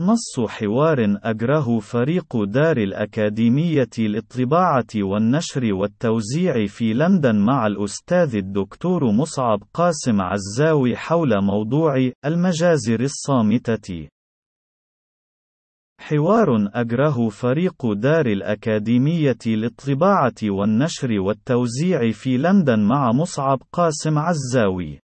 نص حوار أجره فريق دار الأكاديمية للطباعة والنشر والتوزيع في لندن مع الأستاذ الدكتور مصعب قاسم عزاوي حول موضوع المجازر الصامتة. حوار أجره فريق دار الأكاديمية للطباعة والنشر والتوزيع في لندن مع مصعب قاسم عزاوي.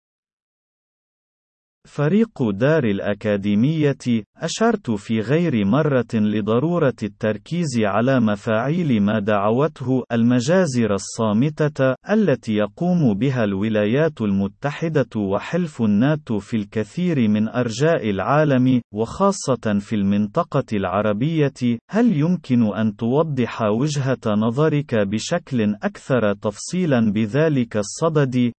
فريق دار الأكاديمية، أشرت في غير مرة لضرورة التركيز على مفاعيل ما دعوته المجازر الصامتة، التي يقوم بها الولايات المتحدة وحلف الناتو في الكثير من أرجاء العالم، وخاصة في المنطقة العربية. هل يمكن أن توضح وجهة نظرك بشكل أكثر تفصيلا بذلك الصدد؟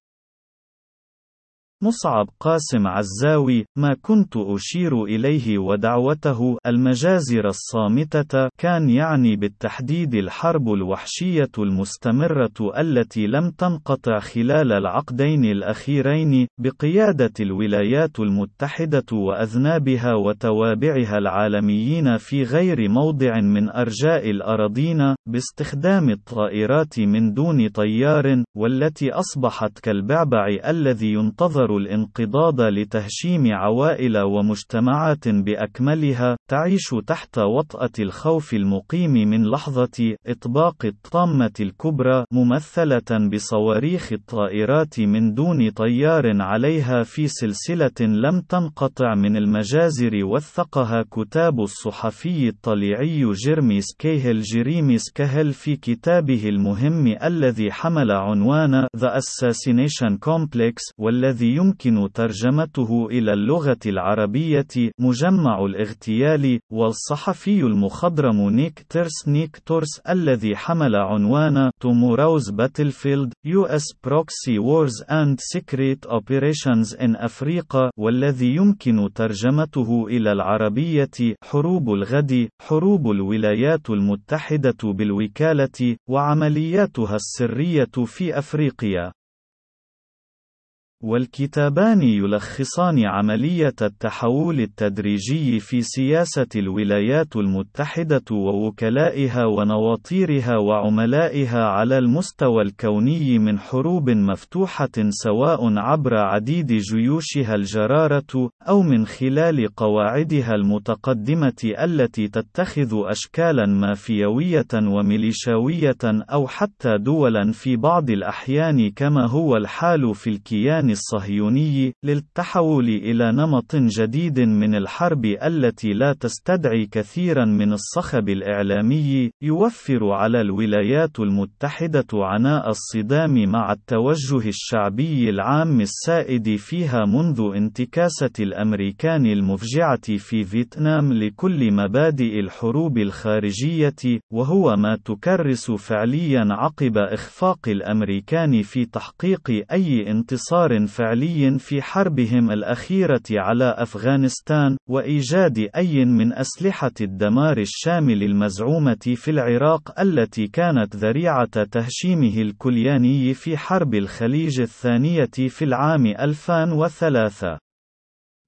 مصعب قاسم عزاوي ما كنت أشير إليه ودعوته المجازر الصامتة كان يعني بالتحديد الحرب الوحشية المستمرة التي لم تنقطع خلال العقدين الأخيرين بقيادة الولايات المتحدة وأذنابها وتوابعها العالميين في غير موضع من أرجاء الأراضين باستخدام الطائرات من دون طيار والتي أصبحت كالبعبع الذي ينتظر يظهر الانقضاض لتهشيم عوائل ومجتمعات بأكملها تعيش تحت وطأة الخوف المقيم من لحظة إطباق الطامة الكبرى ممثلة بصواريخ الطائرات من دون طيار عليها في سلسلة لم تنقطع من المجازر وثقها كتاب الصحفي الطليعي جيرمي سكيهل جيريمي سكهل في كتابه المهم الذي حمل عنوان The Assassination Complex والذي يمكن ترجمته إلى اللغة العربية مجمع الاغتيال والصحفي المخضرم نيك تيرس نيك تورس الذي حمل عنوان Tomorrow's Battlefield US Proxy Wars and Secret Operations in Africa والذي يمكن ترجمته إلى العربية حروب الغد حروب الولايات المتحدة بالوكالة وعملياتها السرية في أفريقيا. والكتابان يلخصان عملية التحول التدريجي في سياسة الولايات المتحدة ووكلائها ونواطيرها وعملائها على المستوى الكوني من حروب مفتوحة سواء عبر عديد جيوشها الجرارة أو من خلال قواعدها المتقدمة التي تتخذ أشكالا مافيوية وميليشاوية أو حتى دولا في بعض الأحيان كما هو الحال في الكيان الصهيوني للتحول إلى نمط جديد من الحرب التي لا تستدعي كثيرا من الصخب الإعلامي يوفر على الولايات المتحدة عناء الصدام مع التوجه الشعبي العام السائد فيها منذ انتكاسة الأمريكان المفجعة في فيتنام لكل مبادئ الحروب الخارجية وهو ما تكرس فعليا عقب إخفاق الأمريكان في تحقيق أي انتصار فعلي في حربهم الأخيرة على أفغانستان، وإيجاد أي من أسلحة الدمار الشامل المزعومة في العراق التي كانت ذريعة تهشيمه الكلياني في حرب الخليج الثانية في العام 2003.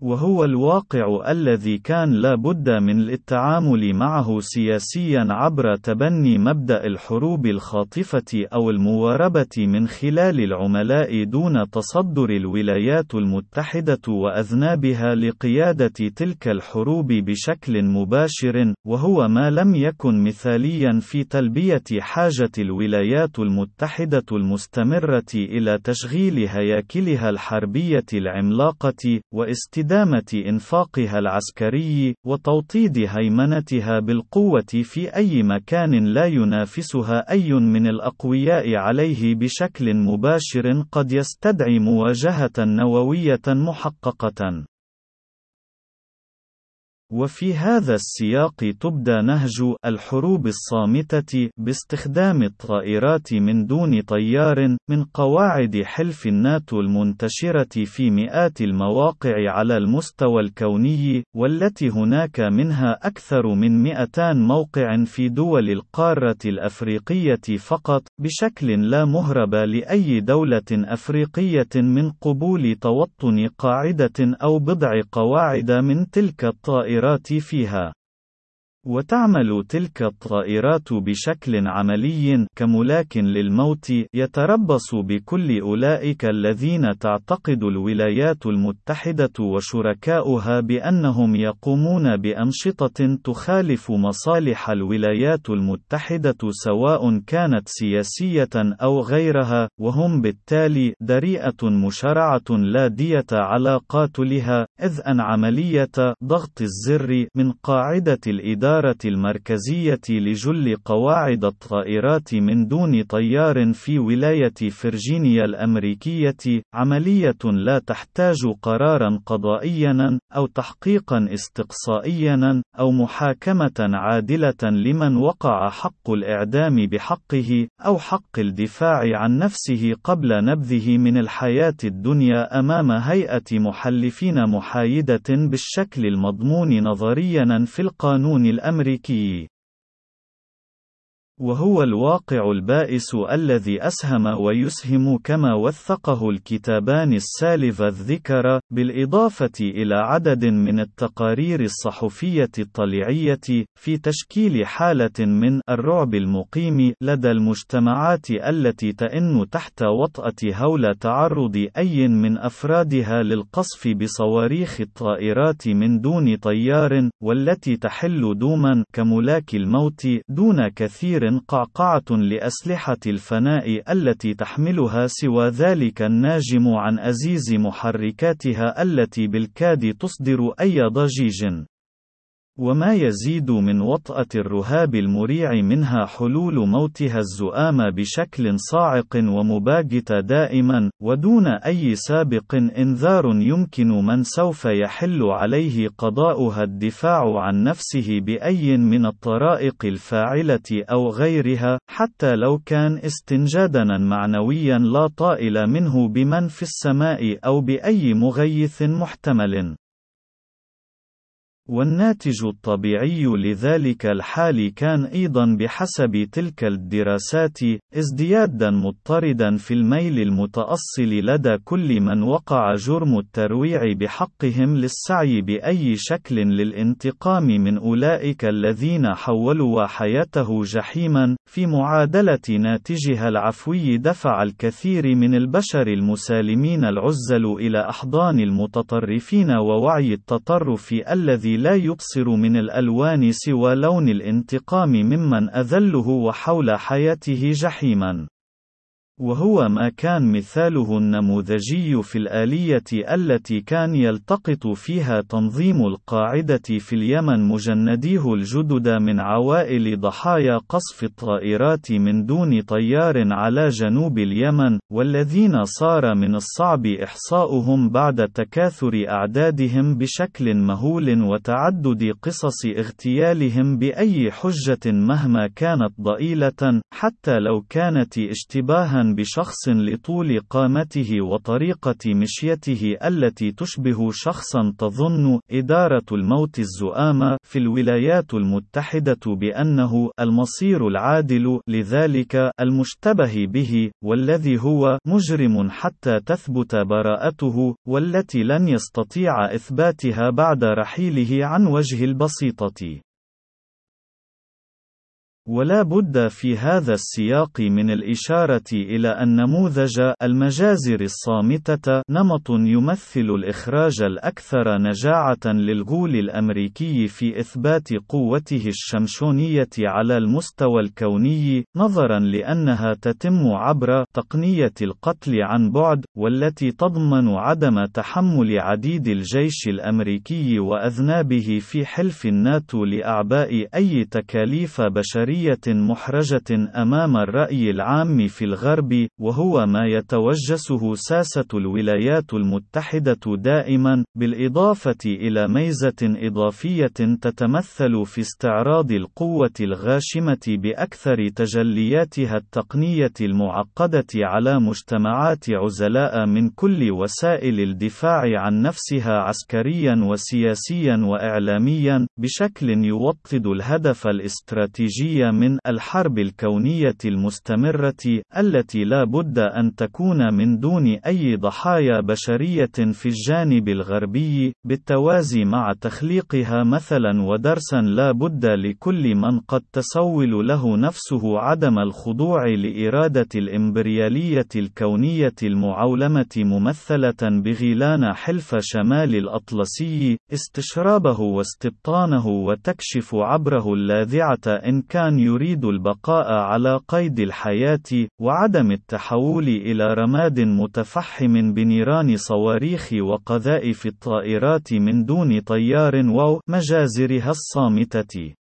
وهو الواقع الذي كان لا بد من التعامل معه سياسيا عبر تبني مبدأ الحروب الخاطفة أو المواربة من خلال العملاء دون تصدر الولايات المتحدة وأذنابها لقيادة تلك الحروب بشكل مباشر، وهو ما لم يكن مثاليا في تلبية حاجة الولايات المتحدة المستمرة إلى تشغيل هياكلها الحربية العملاقة، واستدامة استدامة إنفاقها العسكري، وتوطيد هيمنتها بالقوة في أي مكان لا ينافسها أي من الأقوياء عليه بشكل مباشر قد يستدعي مواجهة نووية محققة. وفي هذا السياق تبدى نهج الحروب الصامتة باستخدام الطائرات من دون طيار من قواعد حلف الناتو المنتشرة في مئات المواقع على المستوى الكوني والتي هناك منها أكثر من 200 موقع في دول القارة الأفريقية فقط بشكل لا مهرب لأي دولة أفريقية من قبول توطن قاعدة أو بضع قواعد من تلك الطائرات الطائرات فيها. وتعمل تلك الطائرات بشكل عملي كملاك للموت يتربص بكل أولئك الذين تعتقد الولايات المتحدة وشركاؤها بأنهم يقومون بأنشطة تخالف مصالح الولايات المتحدة سواء كانت سياسية أو غيرها وهم بالتالي دريئة مشرعة لا دية على قاتلها إذ أن عملية ضغط الزر من قاعدة الإدارة الإدارة المركزية لجل قواعد الطائرات من دون طيار في ولاية فرجينيا الأمريكية، عملية لا تحتاج قرارا قضائيا، أو تحقيقا استقصائيا، أو محاكمة عادلة لمن وقع حق الإعدام بحقه، أو حق الدفاع عن نفسه قبل نبذه من الحياة الدنيا أمام هيئة محلفين محايدة بالشكل المضمون نظريا في القانون الأمريكي الأمريكي. وهو الواقع البائس الذي أسهم ويسهم كما وثقه الكتابان السالف الذكر، بالإضافة إلى عدد من التقارير الصحفية الطليعية، في تشكيل حالة من الرعب المقيم لدى المجتمعات التي تئن تحت وطأة هول تعرض أي من أفرادها للقصف بصواريخ الطائرات من دون طيار، والتي تحل دوما كملاك الموت دون كثير قعقعة لأسلحة الفناء التي تحملها سوى ذلك الناجم عن أزيز محركاتها التي بالكاد تصدر أي ضجيج. وما يزيد من وطأة الرهاب المريع منها حلول موتها الزؤام بشكل صاعق ومباغت دائما، ودون أي سابق إنذار يمكن من سوف يحل عليه قضاؤها الدفاع عن نفسه بأي من الطرائق الفاعلة أو غيرها، حتى لو كان استنجادنا معنويا لا طائل منه بمن في السماء أو بأي مغيث محتمل. والناتج الطبيعي لذلك الحال كان أيضا بحسب تلك الدراسات ازديادا مضطردا في الميل المتأصل لدى كل من وقع جرم الترويع بحقهم للسعي بأي شكل للانتقام من أولئك الذين حولوا حياته جحيما في معادلة ناتجها العفوي دفع الكثير من البشر المسالمين العزل إلى أحضان المتطرفين ووعي التطرف الذي لا يبصر من الألوان سوى لون الانتقام ممن أذله وحول حياته جحيما. وهو ما كان مثاله النموذجي في الآلية التي كان يلتقط فيها تنظيم القاعدة في اليمن مجنديه الجدد من عوائل ضحايا قصف الطائرات من دون طيار على جنوب اليمن، والذين صار من الصعب إحصاؤهم بعد تكاثر أعدادهم بشكل مهول وتعدد قصص اغتيالهم بأي حجة مهما كانت ضئيلة، حتى لو كانت اشتباها بشخص لطول قامته وطريقة مشيته التي تشبه شخصا تظن إدارة الموت الزؤام في الولايات المتحدة بأنه المصير العادل لذلك المشتبه به والذي هو مجرم حتى تثبت براءته والتي لن يستطيع إثباتها بعد رحيله عن وجه البسيطة. ولا بد في هذا السياق من الإشارة إلى أن نموذج المجازر الصامتة نمط يمثل الإخراج الأكثر نجاعة للغول الأمريكي في إثبات قوته الشمشونية على المستوى الكوني، نظرا لأنها تتم عبر تقنية القتل عن بعد، والتي تضمن عدم تحمل عديد الجيش الأمريكي وأذنابه في حلف الناتو لأعباء أي تكاليف بشرية عسكرية محرجة أمام الرأي العام في الغرب، وهو ما يتوجسه ساسة الولايات المتحدة دائما، بالإضافة إلى ميزة إضافية تتمثل في استعراض القوة الغاشمة بأكثر تجلياتها التقنية المعقدة على مجتمعات عزلاء من كل وسائل الدفاع عن نفسها عسكريا وسياسيا وإعلاميا، بشكل يوطد الهدف الاستراتيجي من الحرب الكونية المستمرة التي لا بد أن تكون من دون أي ضحايا بشرية في الجانب الغربي بالتوازي مع تخليقها مثلا ودرسا لا بد لكل من قد تسول له نفسه عدم الخضوع لإرادة الإمبريالية الكونية المعولمة ممثلة بغيلان حلف شمال الأطلسي استشرابه واستبطانه وتكشف عبره اللاذعة إن كان يريد البقاء على قيد الحياة وعدم التحول إلى رماد متفحم بنيران صواريخ وقذائف الطائرات من دون طيار و مجازرها الصامتة.